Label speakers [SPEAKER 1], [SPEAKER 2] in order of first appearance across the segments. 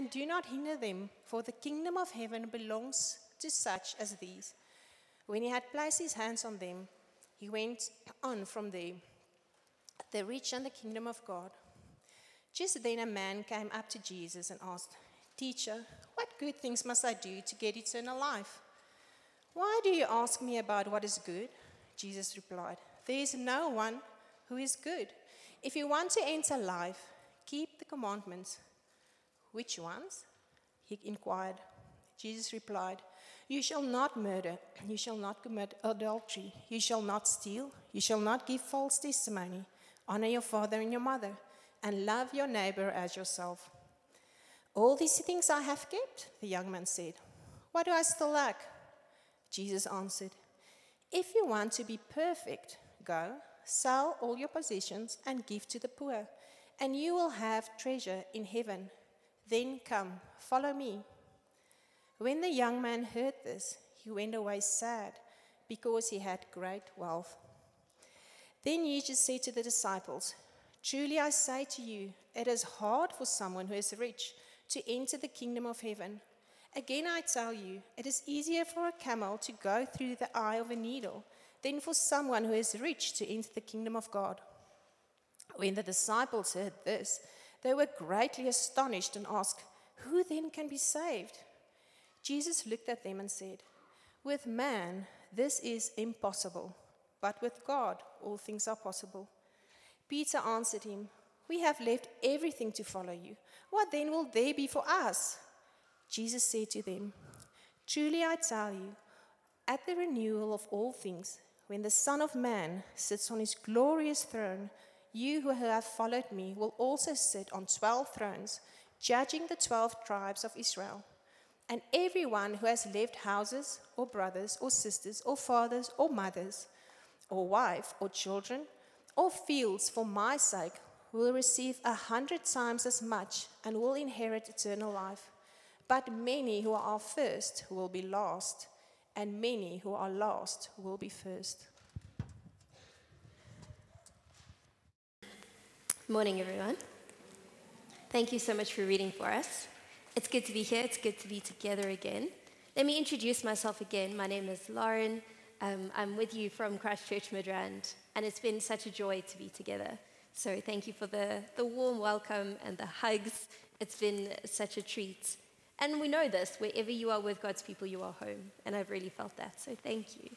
[SPEAKER 1] and do not hinder them, for the kingdom of heaven belongs to such as these. When he had placed his hands on them, he went on from there. The rich and the kingdom of God. Just then a man came up to Jesus and asked, Teacher, what good things must I do to get eternal life? Why do you ask me about what is good? Jesus replied, There is no one who is good. If you want to enter life, keep the commandments. Which ones? He inquired. Jesus replied, You shall not murder, you shall not commit adultery, you shall not steal, you shall not give false testimony, honor your father and your mother, and love your neighbor as yourself. All these things I have kept, the young man said. What do I still lack? Jesus answered, If you want to be perfect, go, sell all your possessions and give to the poor, and you will have treasure in heaven. Then come, follow me. When the young man heard this, he went away sad because he had great wealth. Then Jesus said to the disciples, Truly I say to you, it is hard for someone who is rich to enter the kingdom of heaven. Again, I tell you, it is easier for a camel to go through the eye of a needle than for someone who is rich to enter the kingdom of God. When the disciples heard this, they were greatly astonished and asked, Who then can be saved? Jesus looked at them and said, With man, this is impossible, but with God, all things are possible. Peter answered him, We have left everything to follow you. What then will there be for us? Jesus said to them, Truly I tell you, at the renewal of all things, when the Son of Man sits on his glorious throne, you who have followed me will also sit on twelve thrones, judging the twelve tribes of Israel. And everyone who has left houses, or brothers, or sisters, or fathers, or mothers, or wife, or children, or fields for my sake will receive a hundred times as much and will inherit eternal life. But many who are first will be last, and many who are last will be first.
[SPEAKER 2] Morning, everyone. Thank you so much for reading for us. It's good to be here. It's good to be together again. Let me introduce myself again. My name is Lauren. Um, I'm with you from Christ Church Midrand, and it's been such a joy to be together. So thank you for the, the warm welcome and the hugs. It's been such a treat. And we know this wherever you are with God's people, you are home. And I've really felt that. So thank you.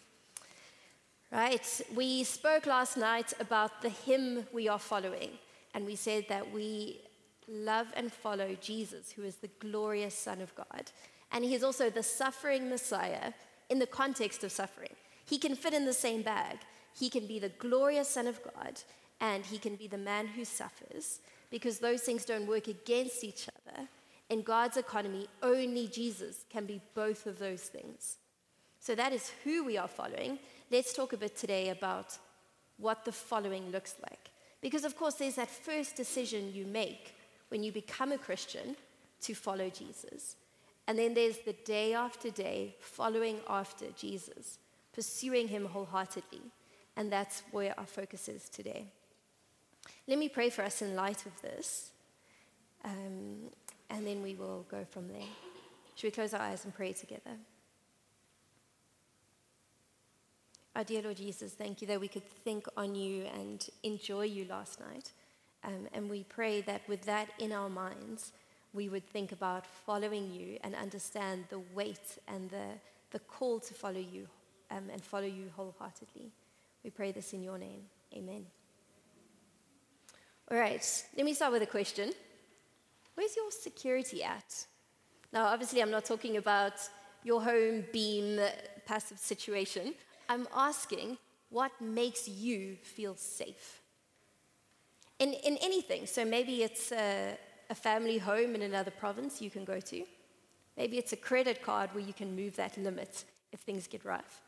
[SPEAKER 2] Right. We spoke last night about the hymn we are following and we said that we love and follow Jesus, who is the glorious Son of God. And he is also the suffering Messiah in the context of suffering. He can fit in the same bag. He can be the glorious Son of God, and he can be the man who suffers, because those things don't work against each other. In God's economy, only Jesus can be both of those things. So that is who we are following. Let's talk a bit today about what the following looks like. Because, of course, there's that first decision you make when you become a Christian to follow Jesus. And then there's the day after day following after Jesus, pursuing him wholeheartedly. And that's where our focus is today. Let me pray for us in light of this, um, and then we will go from there. Should we close our eyes and pray together? Our dear Lord Jesus, thank you that we could think on you and enjoy you last night. Um, and we pray that with that in our minds, we would think about following you and understand the weight and the, the call to follow you um, and follow you wholeheartedly. We pray this in your name. Amen. All right, let me start with a question Where's your security at? Now, obviously, I'm not talking about your home beam passive situation. I'm asking what makes you feel safe? In, in anything. So maybe it's a, a family home in another province you can go to. Maybe it's a credit card where you can move that limit if things get rough.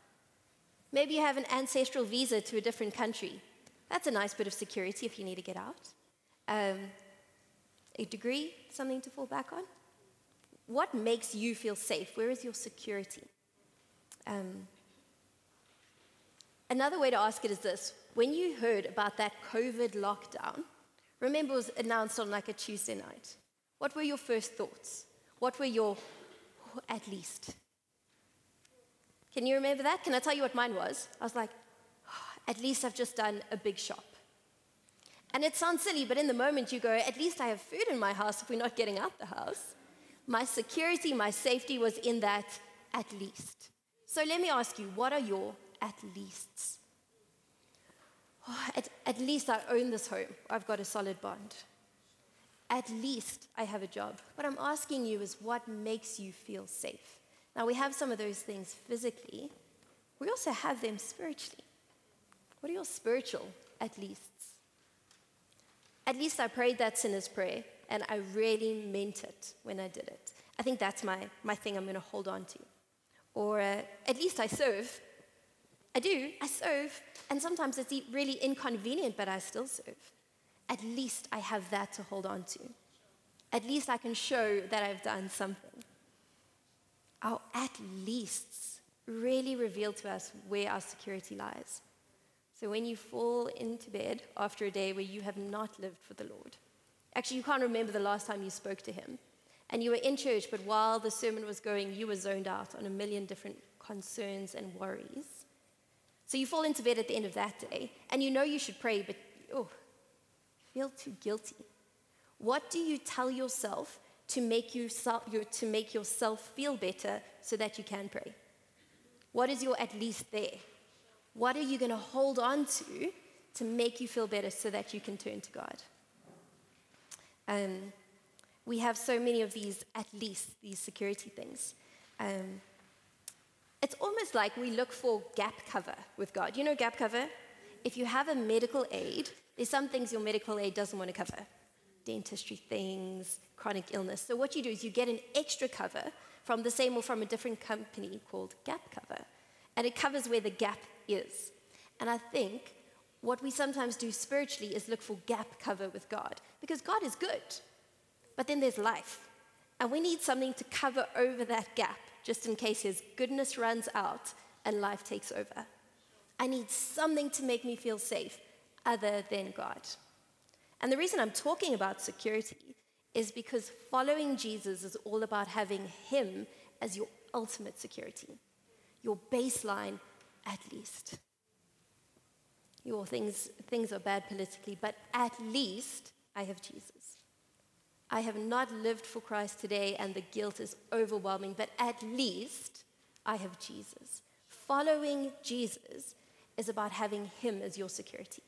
[SPEAKER 2] Maybe you have an ancestral visa to a different country. That's a nice bit of security if you need to get out. Um, a degree, something to fall back on. What makes you feel safe? Where is your security? Um, Another way to ask it is this when you heard about that COVID lockdown, remember it was announced on like a Tuesday night. What were your first thoughts? What were your, at least? Can you remember that? Can I tell you what mine was? I was like, oh, at least I've just done a big shop. And it sounds silly, but in the moment you go, at least I have food in my house if we're not getting out the house. My security, my safety was in that at least. So let me ask you, what are your at leasts? Oh, at, at least I own this home. I've got a solid bond. At least I have a job. What I'm asking you is what makes you feel safe? Now, we have some of those things physically, we also have them spiritually. What are your spiritual at leasts? At least I prayed that sinner's prayer, and I really meant it when I did it. I think that's my, my thing I'm going to hold on to. Or uh, at least I serve. I do, I serve, and sometimes it's really inconvenient, but I still serve. At least I have that to hold on to. At least I can show that I've done something. Our at leasts really reveal to us where our security lies. So when you fall into bed after a day where you have not lived for the Lord, actually, you can't remember the last time you spoke to Him, and you were in church, but while the sermon was going, you were zoned out on a million different concerns and worries. So you fall into bed at the end of that day, and you know you should pray, but oh, feel too guilty. What do you tell yourself to make, you, to make yourself feel better so that you can pray? What is your at least there? What are you going to hold on to to make you feel better so that you can turn to God? Um, we have so many of these, at least, these security things. Um, it's almost like we look for gap cover with God. You know gap cover? If you have a medical aid, there's some things your medical aid doesn't want to cover dentistry things, chronic illness. So, what you do is you get an extra cover from the same or from a different company called Gap Cover, and it covers where the gap is. And I think what we sometimes do spiritually is look for gap cover with God because God is good. But then there's life. And we need something to cover over that gap just in case His goodness runs out and life takes over. I need something to make me feel safe other than God. And the reason I'm talking about security is because following Jesus is all about having Him as your ultimate security, your baseline at least. Your things, things are bad politically, but at least I have Jesus. I have not lived for Christ today and the guilt is overwhelming, but at least I have Jesus. Following Jesus is about having Him as your security.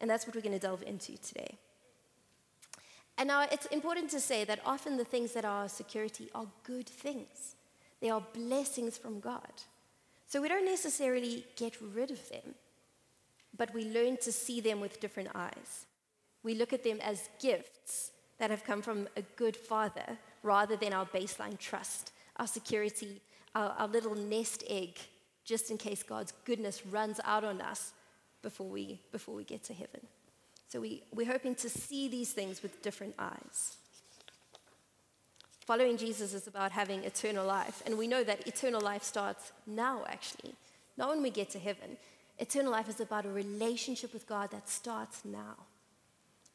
[SPEAKER 2] And that's what we're going to delve into today. And now it's important to say that often the things that are security are good things, they are blessings from God. So we don't necessarily get rid of them, but we learn to see them with different eyes. We look at them as gifts that have come from a good father rather than our baseline trust, our security, our, our little nest egg, just in case God's goodness runs out on us before we, before we get to heaven. So we, we're hoping to see these things with different eyes. Following Jesus is about having eternal life. And we know that eternal life starts now, actually, not when we get to heaven. Eternal life is about a relationship with God that starts now.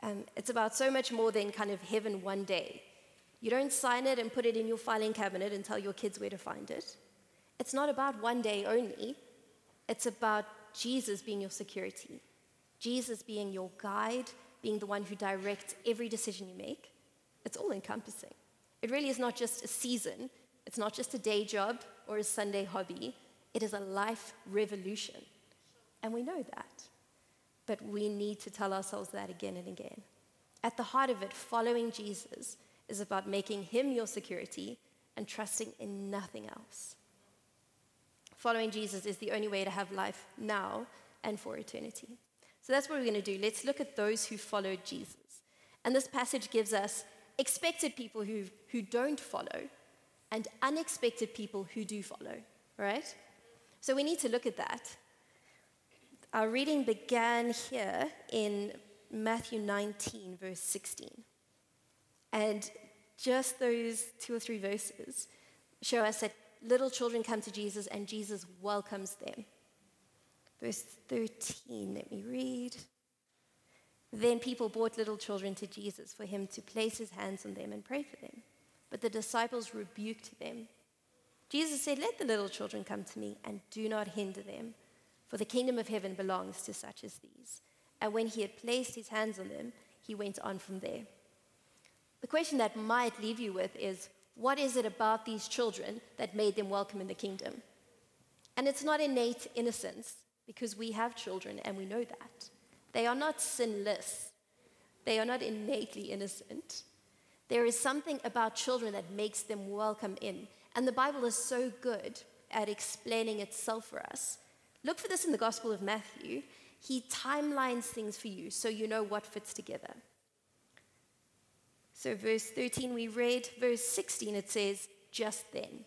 [SPEAKER 2] Um, it's about so much more than kind of heaven one day. You don't sign it and put it in your filing cabinet and tell your kids where to find it. It's not about one day only, it's about Jesus being your security, Jesus being your guide, being the one who directs every decision you make. It's all encompassing. It really is not just a season, it's not just a day job or a Sunday hobby, it is a life revolution. And we know that. But we need to tell ourselves that again and again. At the heart of it, following Jesus is about making him your security and trusting in nothing else. Following Jesus is the only way to have life now and for eternity. So that's what we're going to do. Let's look at those who followed Jesus. And this passage gives us expected people who, who don't follow and unexpected people who do follow, right? So we need to look at that. Our reading began here in Matthew 19, verse 16. And just those two or three verses show us that little children come to Jesus and Jesus welcomes them. Verse 13, let me read. Then people brought little children to Jesus for him to place his hands on them and pray for them. But the disciples rebuked them. Jesus said, Let the little children come to me and do not hinder them, for the kingdom of heaven belongs to such as these. And when he had placed his hands on them, he went on from there. The question that might leave you with is what is it about these children that made them welcome in the kingdom? And it's not innate innocence, because we have children and we know that. They are not sinless, they are not innately innocent. There is something about children that makes them welcome in. And the Bible is so good at explaining itself for us. Look for this in the Gospel of Matthew. He timelines things for you so you know what fits together. So, verse 13, we read. Verse 16, it says, just then.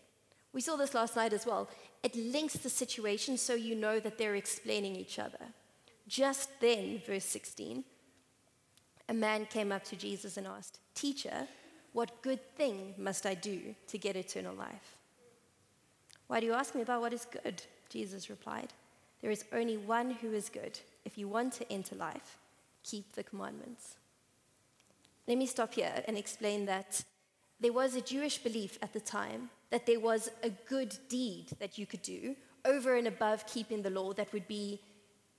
[SPEAKER 2] We saw this last night as well. It links the situation so you know that they're explaining each other. Just then, verse 16, a man came up to Jesus and asked, Teacher, what good thing must I do to get eternal life? Why do you ask me about what is good? Jesus replied. There is only one who is good. If you want to enter life, keep the commandments. Let me stop here and explain that there was a Jewish belief at the time that there was a good deed that you could do over and above keeping the law that would be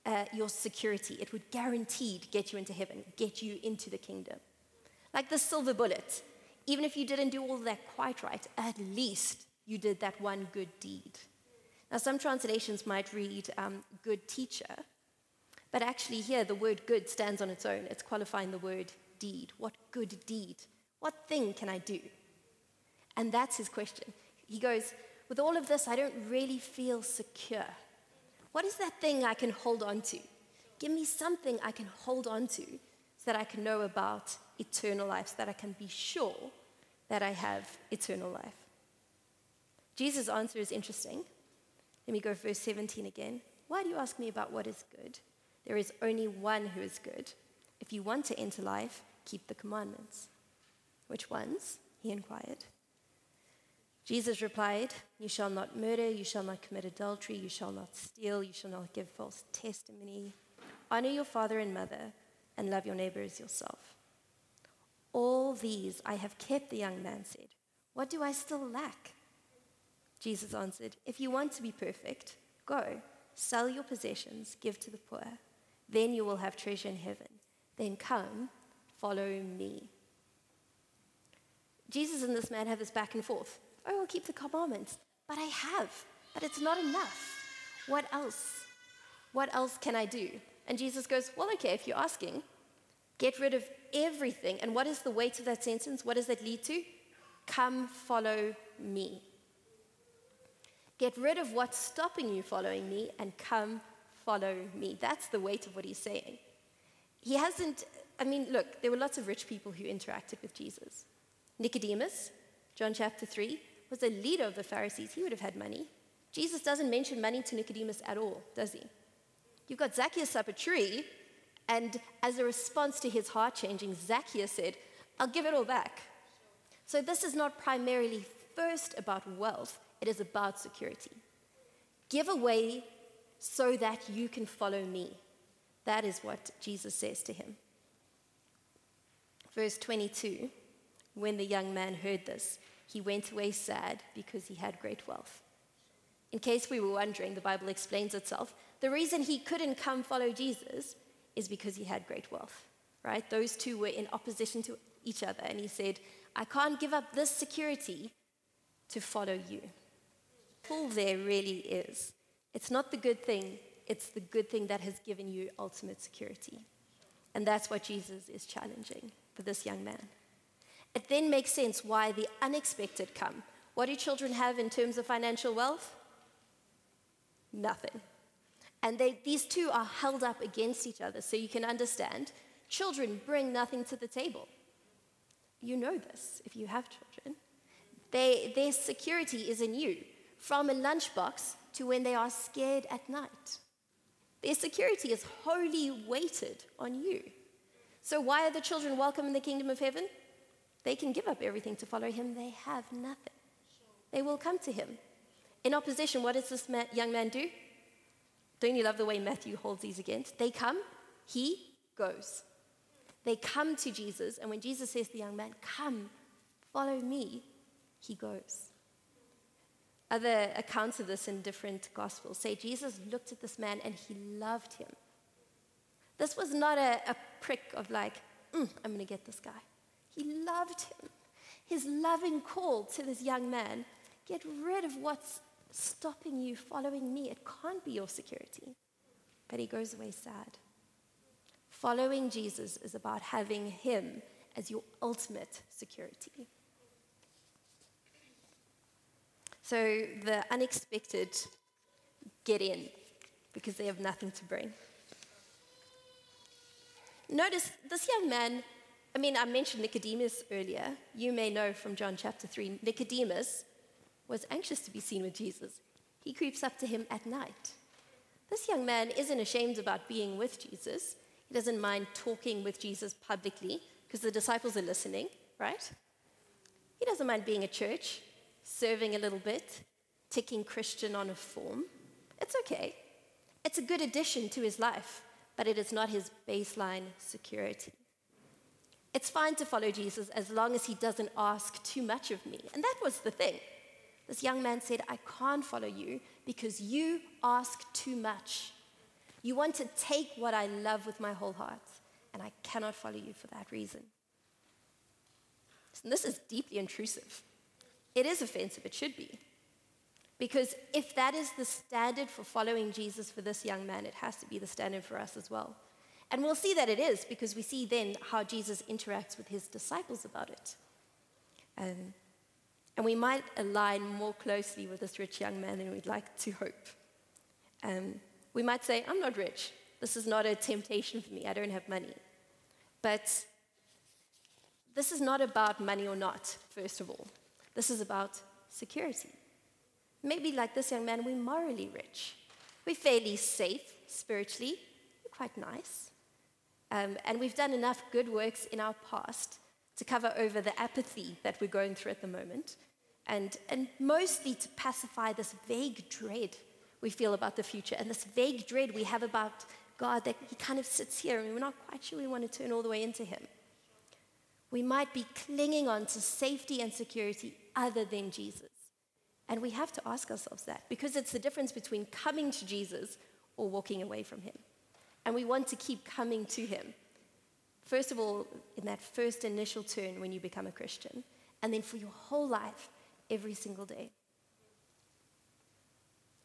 [SPEAKER 2] uh, your security. It would guaranteed get you into heaven, get you into the kingdom. Like the silver bullet. Even if you didn't do all that quite right, at least you did that one good deed. Now, some translations might read um, good teacher, but actually, here the word good stands on its own. It's qualifying the word deed. What good deed? What thing can I do? And that's his question. He goes, With all of this, I don't really feel secure. What is that thing I can hold on to? Give me something I can hold on to so that I can know about eternal life, so that I can be sure that I have eternal life. Jesus' answer is interesting. Let me go verse 17 again. Why do you ask me about what is good? There is only one who is good. If you want to enter life, keep the commandments. Which ones? He inquired. Jesus replied, You shall not murder, you shall not commit adultery, you shall not steal, you shall not give false testimony. Honor your father and mother, and love your neighbor as yourself. All these I have kept, the young man said. What do I still lack? Jesus answered, If you want to be perfect, go, sell your possessions, give to the poor. Then you will have treasure in heaven. Then come, follow me. Jesus and this man have this back and forth. Oh, I'll keep the commandments. But I have. But it's not enough. What else? What else can I do? And Jesus goes, Well, okay, if you're asking, get rid of everything. And what is the weight of that sentence? What does that lead to? Come follow me. Get rid of what's stopping you following me and come follow me. That's the weight of what he's saying. He hasn't, I mean, look, there were lots of rich people who interacted with Jesus. Nicodemus, John chapter 3, was a leader of the Pharisees, he would have had money. Jesus doesn't mention money to Nicodemus at all, does he? You've got Zacchaeus up a tree, and as a response to his heart changing, Zacchaeus said, I'll give it all back. So this is not primarily first about wealth, it is about security. Give away so that you can follow me. That is what Jesus says to him. Verse 22 When the young man heard this, he went away sad because he had great wealth. In case we were wondering, the Bible explains itself. The reason he couldn't come follow Jesus is because he had great wealth, right? Those two were in opposition to each other. And he said, I can't give up this security to follow you. Pull there really is. It's not the good thing, it's the good thing that has given you ultimate security. And that's what Jesus is challenging for this young man. It then makes sense why the unexpected come. What do children have in terms of financial wealth? Nothing. And they, these two are held up against each other so you can understand children bring nothing to the table. You know this if you have children. They, their security is in you, from a lunchbox to when they are scared at night. Their security is wholly weighted on you. So, why are the children welcome in the kingdom of heaven? They can give up everything to follow him, they have nothing. They will come to him. In opposition, what does this young man do? Don't you love the way Matthew holds these against? They come, he goes. They come to Jesus, and when Jesus says to the young man, Come, follow me, he goes. Other accounts of this in different gospels say Jesus looked at this man and he loved him. This was not a, a prick of like, mm, I'm going to get this guy. He loved him. His loving call to this young man get rid of what's stopping you following me. It can't be your security. But he goes away sad. Following Jesus is about having him as your ultimate security. So the unexpected get in because they have nothing to bring. Notice this young man, I mean, I mentioned Nicodemus earlier. You may know from John chapter 3, Nicodemus was anxious to be seen with Jesus. He creeps up to him at night. This young man isn't ashamed about being with Jesus. He doesn't mind talking with Jesus publicly because the disciples are listening, right? He doesn't mind being at church, serving a little bit, ticking Christian on a form. It's okay. It's a good addition to his life, but it is not his baseline security. It's fine to follow Jesus as long as he doesn't ask too much of me. And that was the thing. This young man said, I can't follow you because you ask too much. You want to take what I love with my whole heart, and I cannot follow you for that reason. And this is deeply intrusive. It is offensive, it should be. Because if that is the standard for following Jesus for this young man, it has to be the standard for us as well. And we'll see that it is because we see then how Jesus interacts with his disciples about it. Um, and we might align more closely with this rich young man than we'd like to hope. Um, we might say, I'm not rich. This is not a temptation for me. I don't have money. But this is not about money or not, first of all. This is about security. Maybe, like this young man, we're morally rich. We're fairly safe spiritually. We're quite nice. Um, and we've done enough good works in our past to cover over the apathy that we're going through at the moment, and, and mostly to pacify this vague dread we feel about the future and this vague dread we have about God that He kind of sits here and we're not quite sure we want to turn all the way into Him. We might be clinging on to safety and security other than Jesus. And we have to ask ourselves that because it's the difference between coming to Jesus or walking away from Him. And we want to keep coming to Him. First of all, in that first initial turn when you become a Christian, and then for your whole life, every single day.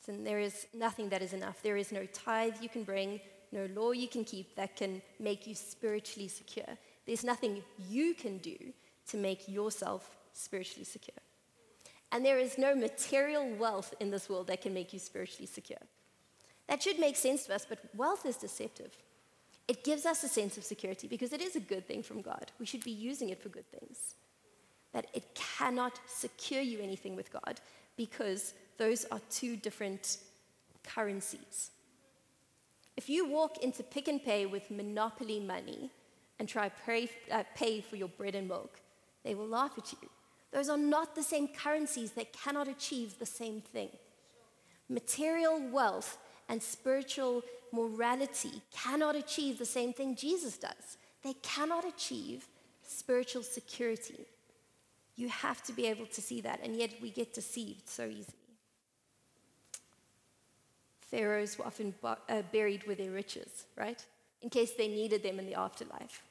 [SPEAKER 2] And there is nothing that is enough. There is no tithe you can bring, no law you can keep that can make you spiritually secure. There's nothing you can do to make yourself spiritually secure. And there is no material wealth in this world that can make you spiritually secure. That should make sense to us, but wealth is deceptive. It gives us a sense of security because it is a good thing from God. We should be using it for good things. But it cannot secure you anything with God because those are two different currencies. If you walk into Pick n Pay with monopoly money and try pay, uh, pay for your bread and milk, they will laugh at you. Those are not the same currencies. They cannot achieve the same thing. Material wealth and spiritual morality cannot achieve the same thing Jesus does. They cannot achieve spiritual security. You have to be able to see that, and yet we get deceived so easily. Pharaohs were often uh, buried with their riches, right? In case they needed them in the afterlife.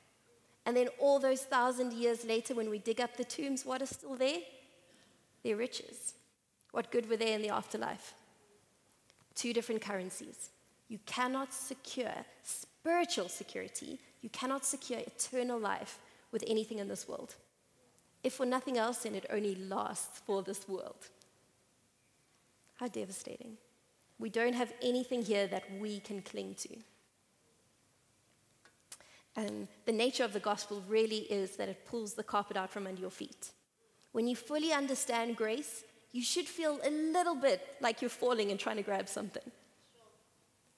[SPEAKER 2] And then all those thousand years later, when we dig up the tombs, what is still there? Their riches. What good were they in the afterlife? Two different currencies. You cannot secure spiritual security, you cannot secure eternal life with anything in this world. If for nothing else, then it only lasts for this world. How devastating. We don't have anything here that we can cling to. And the nature of the gospel really is that it pulls the carpet out from under your feet. When you fully understand grace, you should feel a little bit like you're falling and trying to grab something.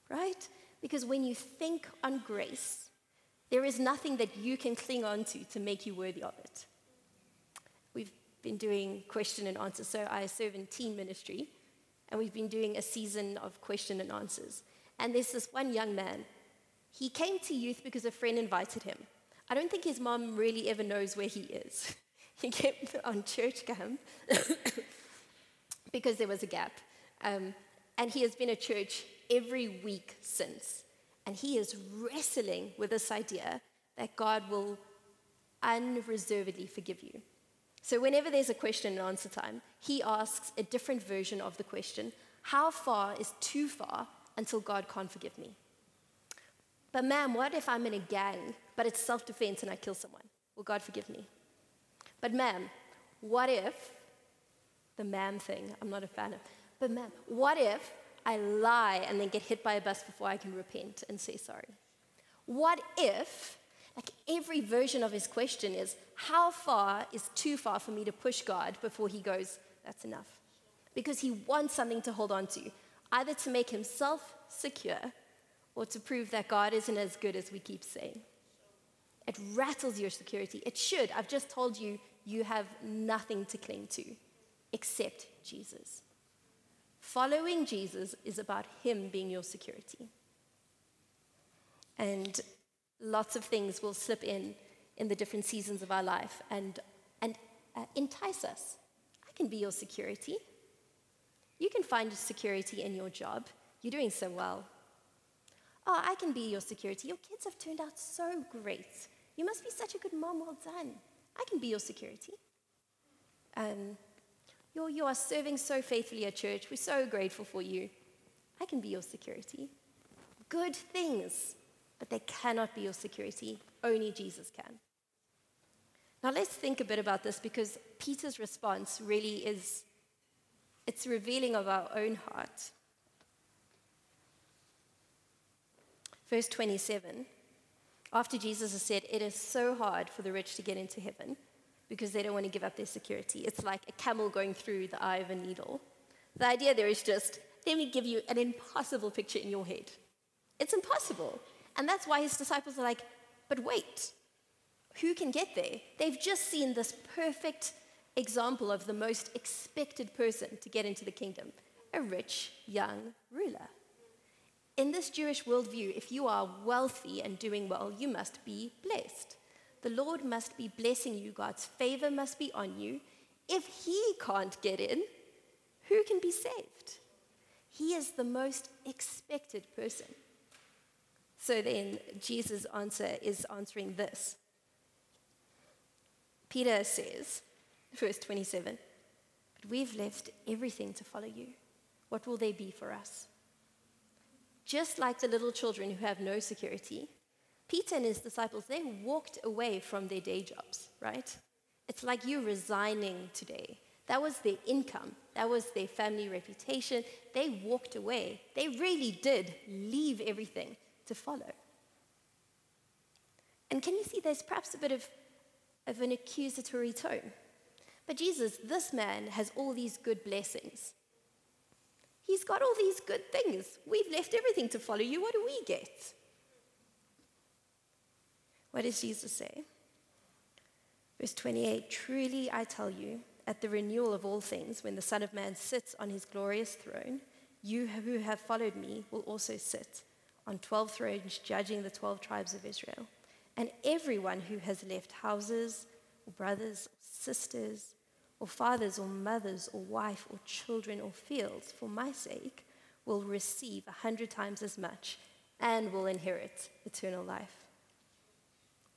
[SPEAKER 2] Right? Because when you think on grace, there is nothing that you can cling on to to make you worthy of it. We've been doing question and answer. So I serve in teen ministry, and we've been doing a season of question and answers. And there's this one young man. He came to youth because a friend invited him. I don't think his mom really ever knows where he is. he kept on church camp because there was a gap. Um, and he has been at church every week since. And he is wrestling with this idea that God will unreservedly forgive you. So, whenever there's a question and answer time, he asks a different version of the question How far is too far until God can't forgive me? But, ma'am, what if I'm in a gang, but it's self defense and I kill someone? Will God forgive me? But, ma'am, what if the ma'am thing, I'm not a fan of, but, ma'am, what if I lie and then get hit by a bus before I can repent and say sorry? What if, like every version of his question is, how far is too far for me to push God before he goes, that's enough? Because he wants something to hold on to, either to make himself secure or to prove that God isn't as good as we keep saying. It rattles your security. It should. I've just told you, you have nothing to cling to except Jesus. Following Jesus is about Him being your security. And lots of things will slip in in the different seasons of our life and, and uh, entice us. I can be your security. You can find your security in your job. You're doing so well. Oh, I can be your security. Your kids have turned out so great. You must be such a good mom. Well done. I can be your security. Um, you're, you are serving so faithfully at church. We're so grateful for you. I can be your security. Good things, but they cannot be your security. Only Jesus can. Now let's think a bit about this because Peter's response really is it's revealing of our own heart. Verse 27 after Jesus has said, It is so hard for the rich to get into heaven because they don't want to give up their security. It's like a camel going through the eye of a needle. The idea there is just, let me give you an impossible picture in your head. It's impossible. And that's why his disciples are like, But wait, who can get there? They've just seen this perfect example of the most expected person to get into the kingdom a rich young ruler. In this Jewish worldview, if you are wealthy and doing well, you must be blessed. The Lord must be blessing you, God's favor must be on you. If He can't get in, who can be saved? He is the most expected person. So then, Jesus' answer is answering this. Peter says, verse 27, But we've left everything to follow you. What will they be for us? Just like the little children who have no security, Peter and his disciples, they walked away from their day jobs, right? It's like you resigning today. That was their income, that was their family reputation. They walked away. They really did leave everything to follow. And can you see there's perhaps a bit of, of an accusatory tone? But Jesus, this man has all these good blessings. He's got all these good things. We've left everything to follow you. What do we get? What does Jesus say? Verse 28 Truly I tell you, at the renewal of all things, when the Son of Man sits on his glorious throne, you who have followed me will also sit on 12 thrones, judging the 12 tribes of Israel. And everyone who has left houses, or brothers, or sisters, or fathers or mothers or wife or children or fields for my sake will receive a hundred times as much and will inherit eternal life.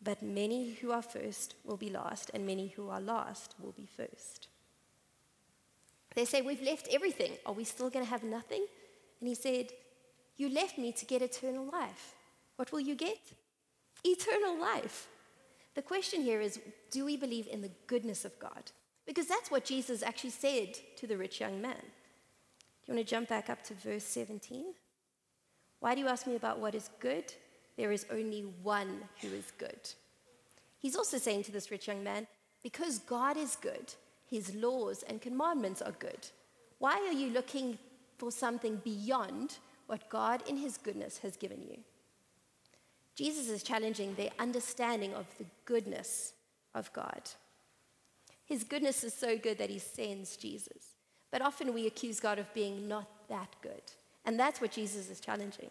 [SPEAKER 2] But many who are first will be last, and many who are last will be first. They say, We've left everything. Are we still going to have nothing? And he said, You left me to get eternal life. What will you get? Eternal life. The question here is do we believe in the goodness of God? Because that's what Jesus actually said to the rich young man. Do you want to jump back up to verse 17? Why do you ask me about what is good? There is only one who is good. He's also saying to this rich young man, because God is good, his laws and commandments are good. Why are you looking for something beyond what God in his goodness has given you? Jesus is challenging their understanding of the goodness of God. His goodness is so good that he sends Jesus. But often we accuse God of being not that good. And that's what Jesus is challenging.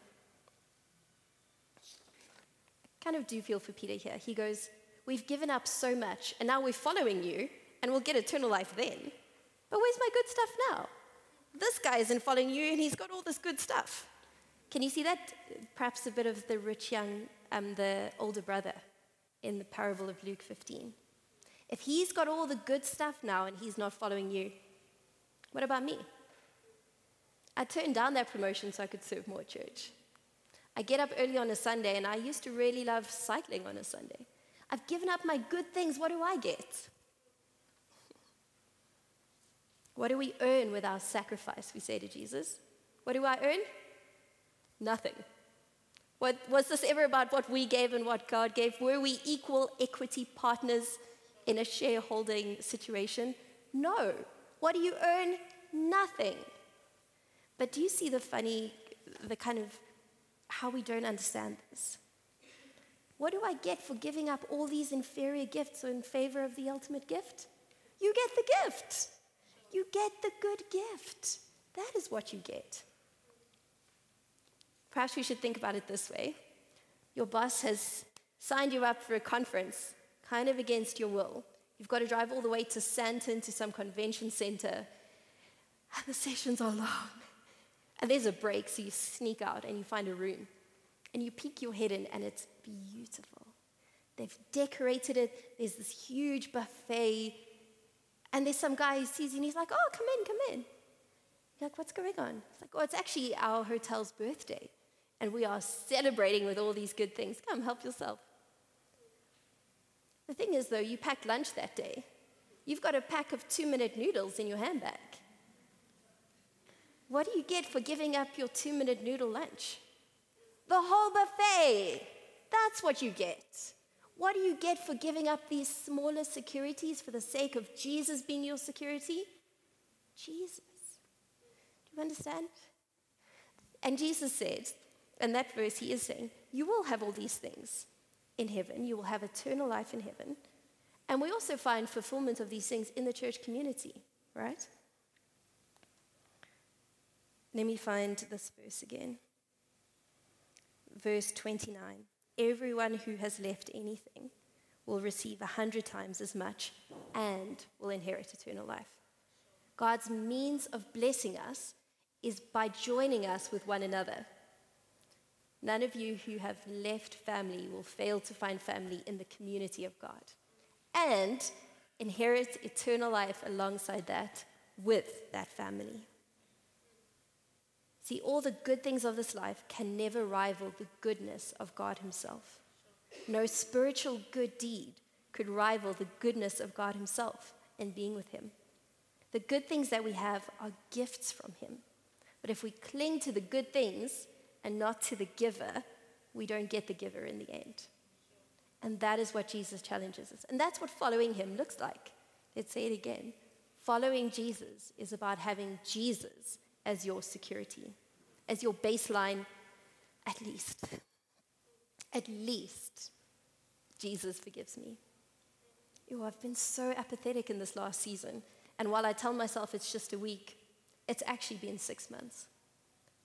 [SPEAKER 2] kind of do feel for Peter here. He goes, We've given up so much, and now we're following you, and we'll get eternal life then. But where's my good stuff now? This guy isn't following you, and he's got all this good stuff. Can you see that? Perhaps a bit of the rich young, um, the older brother in the parable of Luke 15. If he's got all the good stuff now and he's not following you, what about me? I turned down that promotion so I could serve more church. I get up early on a Sunday, and I used to really love cycling on a Sunday. I've given up my good things. What do I get? What do we earn with our sacrifice? We say to Jesus. What do I earn? Nothing. What, was this ever about what we gave and what God gave? Were we equal equity partners in a shareholding situation? No. What do you earn? Nothing. But do you see the funny, the kind of how we don't understand this? What do I get for giving up all these inferior gifts in favor of the ultimate gift? You get the gift. You get the good gift. That is what you get. Perhaps we should think about it this way your boss has signed you up for a conference, kind of against your will. You've got to drive all the way to Sandton to some convention center, and the sessions are long. And there's a break, so you sneak out and you find a room. And you peek your head in, and it's beautiful. They've decorated it. There's this huge buffet. And there's some guy who sees you and he's like, oh, come in, come in. You're like, what's going on? It's like, oh, it's actually our hotel's birthday. And we are celebrating with all these good things. Come, help yourself. The thing is, though, you packed lunch that day. You've got a pack of two minute noodles in your handbag. What do you get for giving up your two minute noodle lunch? The whole buffet. That's what you get. What do you get for giving up these smaller securities for the sake of Jesus being your security? Jesus. Do you understand? And Jesus said, in that verse, he is saying, You will have all these things in heaven. You will have eternal life in heaven. And we also find fulfillment of these things in the church community, right? Let me find this verse again. Verse 29 Everyone who has left anything will receive a hundred times as much and will inherit eternal life. God's means of blessing us is by joining us with one another. None of you who have left family will fail to find family in the community of God and inherit eternal life alongside that with that family. See, all the good things of this life can never rival the goodness of God Himself. No spiritual good deed could rival the goodness of God Himself in being with Him. The good things that we have are gifts from Him. But if we cling to the good things and not to the giver, we don't get the giver in the end. And that is what Jesus challenges us. And that's what following Him looks like. Let's say it again. Following Jesus is about having Jesus as your security, as your baseline, at least. At least, Jesus forgives me. Oh, I've been so apathetic in this last season. And while I tell myself it's just a week, it's actually been six months.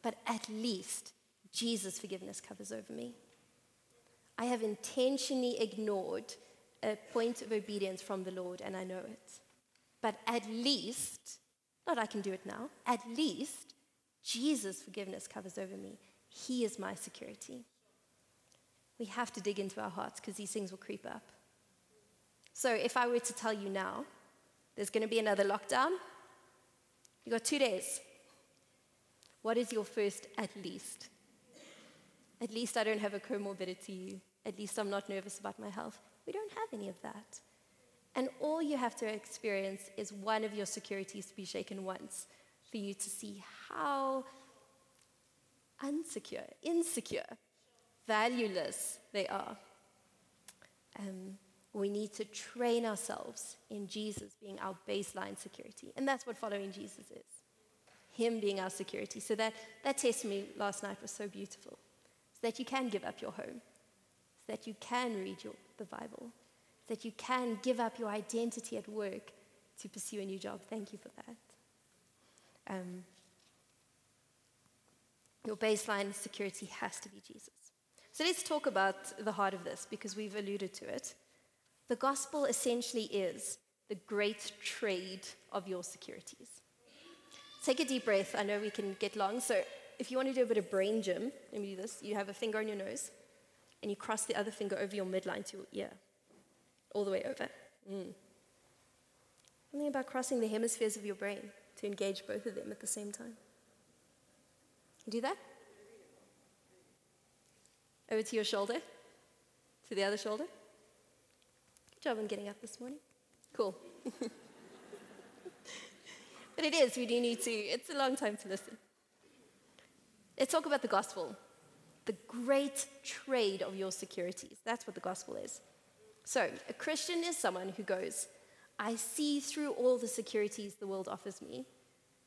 [SPEAKER 2] But at least Jesus' forgiveness covers over me. I have intentionally ignored a point of obedience from the Lord, and I know it. But at least not I can do it now. At least Jesus' forgiveness covers over me. He is my security. We have to dig into our hearts because these things will creep up. So, if I were to tell you now, there's going to be another lockdown, you've got two days. What is your first at least? At least I don't have a comorbidity. At least I'm not nervous about my health. We don't have any of that. And all you have to experience is one of your securities to be shaken once for you to see how unsecure, insecure, valueless they are. Um, we need to train ourselves in Jesus being our baseline security. And that's what following Jesus is Him being our security. So that, that testimony last night was so beautiful. That you can give up your home, that you can read your, the Bible, that you can give up your identity at work to pursue a new job. Thank you for that. Um, your baseline security has to be Jesus. So let's talk about the heart of this because we've alluded to it. The gospel essentially is the great trade of your securities. Take a deep breath. I know we can get long. So if you want to do a bit of brain gym, let me do this. You have a finger on your nose and you cross the other finger over your midline to your ear, all the way over. Mm. Something about crossing the hemispheres of your brain to engage both of them at the same time. Do that? Over to your shoulder, to the other shoulder. Good job on getting up this morning. Cool. but it is, we do need to, it's a long time to listen. Let's talk about the gospel the great trade of your securities. That's what the gospel is. So, a Christian is someone who goes, I see through all the securities the world offers me,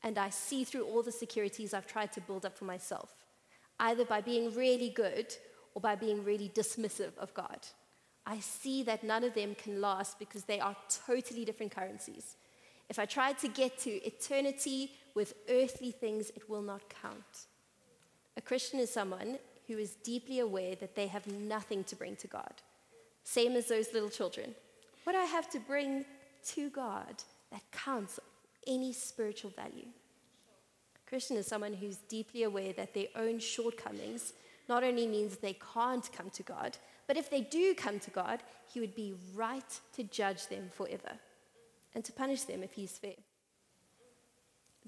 [SPEAKER 2] and I see through all the securities I've tried to build up for myself, either by being really good or by being really dismissive of God. I see that none of them can last because they are totally different currencies. If I try to get to eternity with earthly things, it will not count. A Christian is someone who is deeply aware that they have nothing to bring to God. Same as those little children. What I have to bring to God that counts any spiritual value. A Christian is someone who's deeply aware that their own shortcomings not only means they can't come to God, but if they do come to God, He would be right to judge them forever and to punish them if He's fair.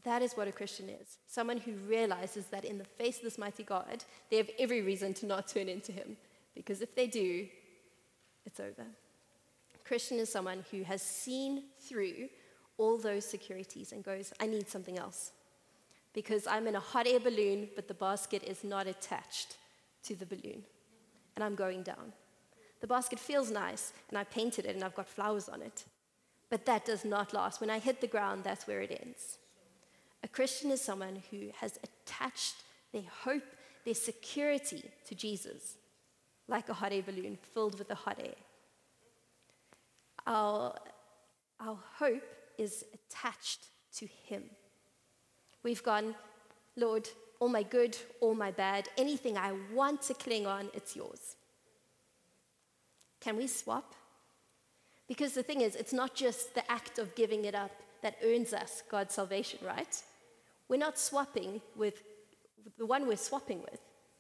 [SPEAKER 2] That is what a Christian is someone who realizes that in the face of this mighty God, they have every reason to not turn into Him, because if they do, it's over. A Christian is someone who has seen through all those securities and goes, I need something else. Because I'm in a hot air balloon, but the basket is not attached to the balloon, and I'm going down. The basket feels nice, and I painted it, and I've got flowers on it. But that does not last. When I hit the ground, that's where it ends. A Christian is someone who has attached their hope, their security to Jesus, like a hot air balloon filled with the hot air. Our, our hope is attached to Him. We've gone, Lord, all my good, all my bad, anything I want to cling on, it's yours. Can we swap? Because the thing is, it's not just the act of giving it up that earns us God's salvation, right? We're not swapping with the one we're swapping with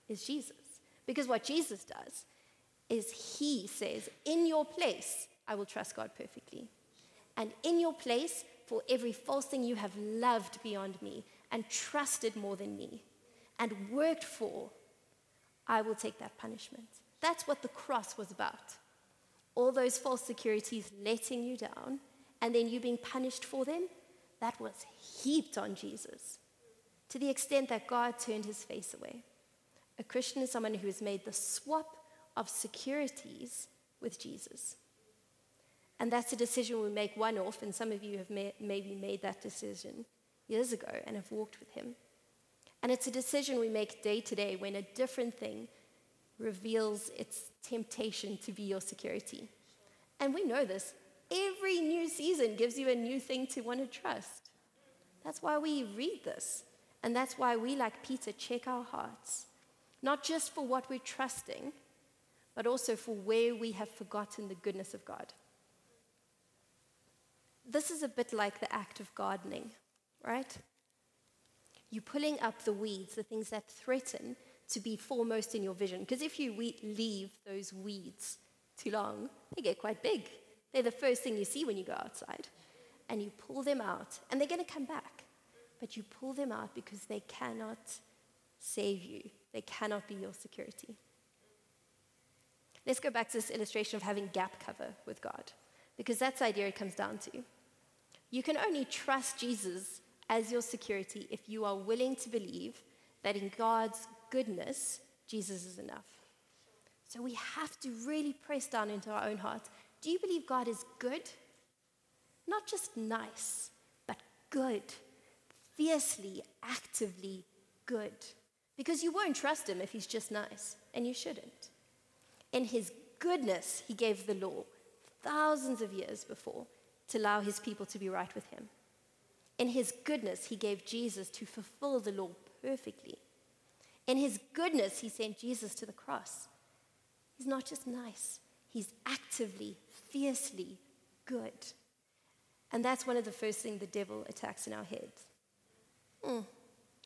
[SPEAKER 2] is Jesus. Because what Jesus does is he says, In your place, I will trust God perfectly. And in your place, for every false thing you have loved beyond me and trusted more than me and worked for, I will take that punishment. That's what the cross was about. All those false securities letting you down and then you being punished for them, that was heaped on Jesus to the extent that God turned his face away. A Christian is someone who has made the swap of securities with Jesus. And that's a decision we make one off, and some of you have may, maybe made that decision years ago and have walked with him. And it's a decision we make day to day when a different thing reveals its temptation to be your security. And we know this. Every new season gives you a new thing to want to trust. That's why we read this. And that's why we, like Peter, check our hearts, not just for what we're trusting, but also for where we have forgotten the goodness of God. This is a bit like the act of gardening, right? You're pulling up the weeds, the things that threaten to be foremost in your vision. Because if you leave those weeds too long, they get quite big. They're the first thing you see when you go outside. And you pull them out, and they're going to come back but you pull them out because they cannot save you, they cannot be your security. Let's go back to this illustration of having gap cover with God, because that's the idea it comes down to. You can only trust Jesus as your security if you are willing to believe that in God's goodness, Jesus is enough. So we have to really press down into our own heart. Do you believe God is good? Not just nice, but good fiercely, actively good. Because you won't trust him if he's just nice, and you shouldn't. In his goodness, he gave the law thousands of years before to allow his people to be right with him. In his goodness, he gave Jesus to fulfill the law perfectly. In his goodness, he sent Jesus to the cross He's not just nice, He's actively, fiercely good. And that's one of the first things the devil attacks in our heads. Hmm,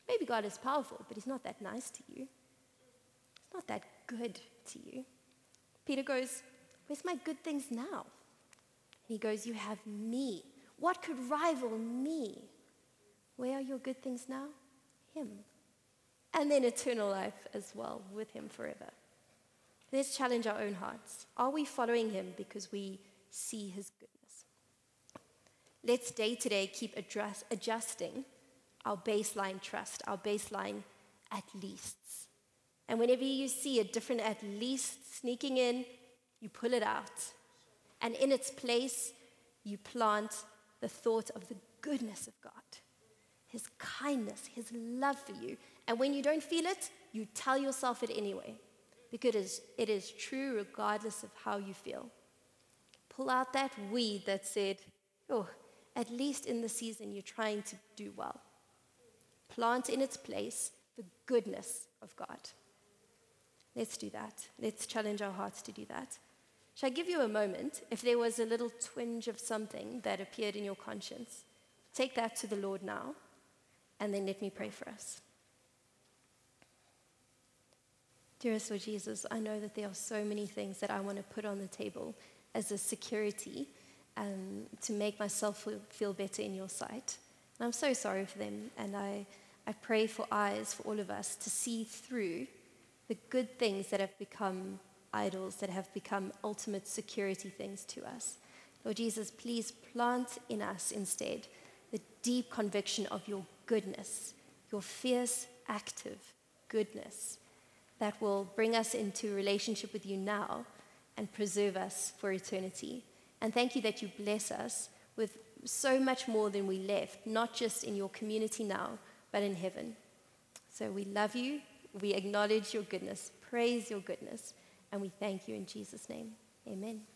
[SPEAKER 2] maybe God is powerful, but He's not that nice to you. He's not that good to you. Peter goes, Where's my good things now? And he goes, You have me. What could rival me? Where are your good things now? Him. And then eternal life as well with Him forever. Let's challenge our own hearts. Are we following Him because we see His goodness? Let's day to day keep address, adjusting our baseline trust, our baseline at leasts. And whenever you see a different at least sneaking in, you pull it out. And in its place, you plant the thought of the goodness of God, His kindness, His love for you. And when you don't feel it, you tell yourself it anyway, because it is, it is true regardless of how you feel. Pull out that weed that said, oh, at least in the season you're trying to do well. Plant in its place the goodness of God. Let's do that. Let's challenge our hearts to do that. Shall I give you a moment? If there was a little twinge of something that appeared in your conscience, take that to the Lord now, and then let me pray for us. Dearest Lord Jesus, I know that there are so many things that I want to put on the table as a security um, to make myself feel better in your sight. And I'm so sorry for them, and I, I pray for eyes for all of us to see through the good things that have become idols, that have become ultimate security things to us. Lord Jesus, please plant in us instead the deep conviction of your goodness, your fierce, active goodness that will bring us into relationship with you now and preserve us for eternity. And thank you that you bless us with so much more than we left, not just in your community now, but in heaven. So we love you. We acknowledge your goodness, praise your goodness, and we thank you in Jesus' name. Amen.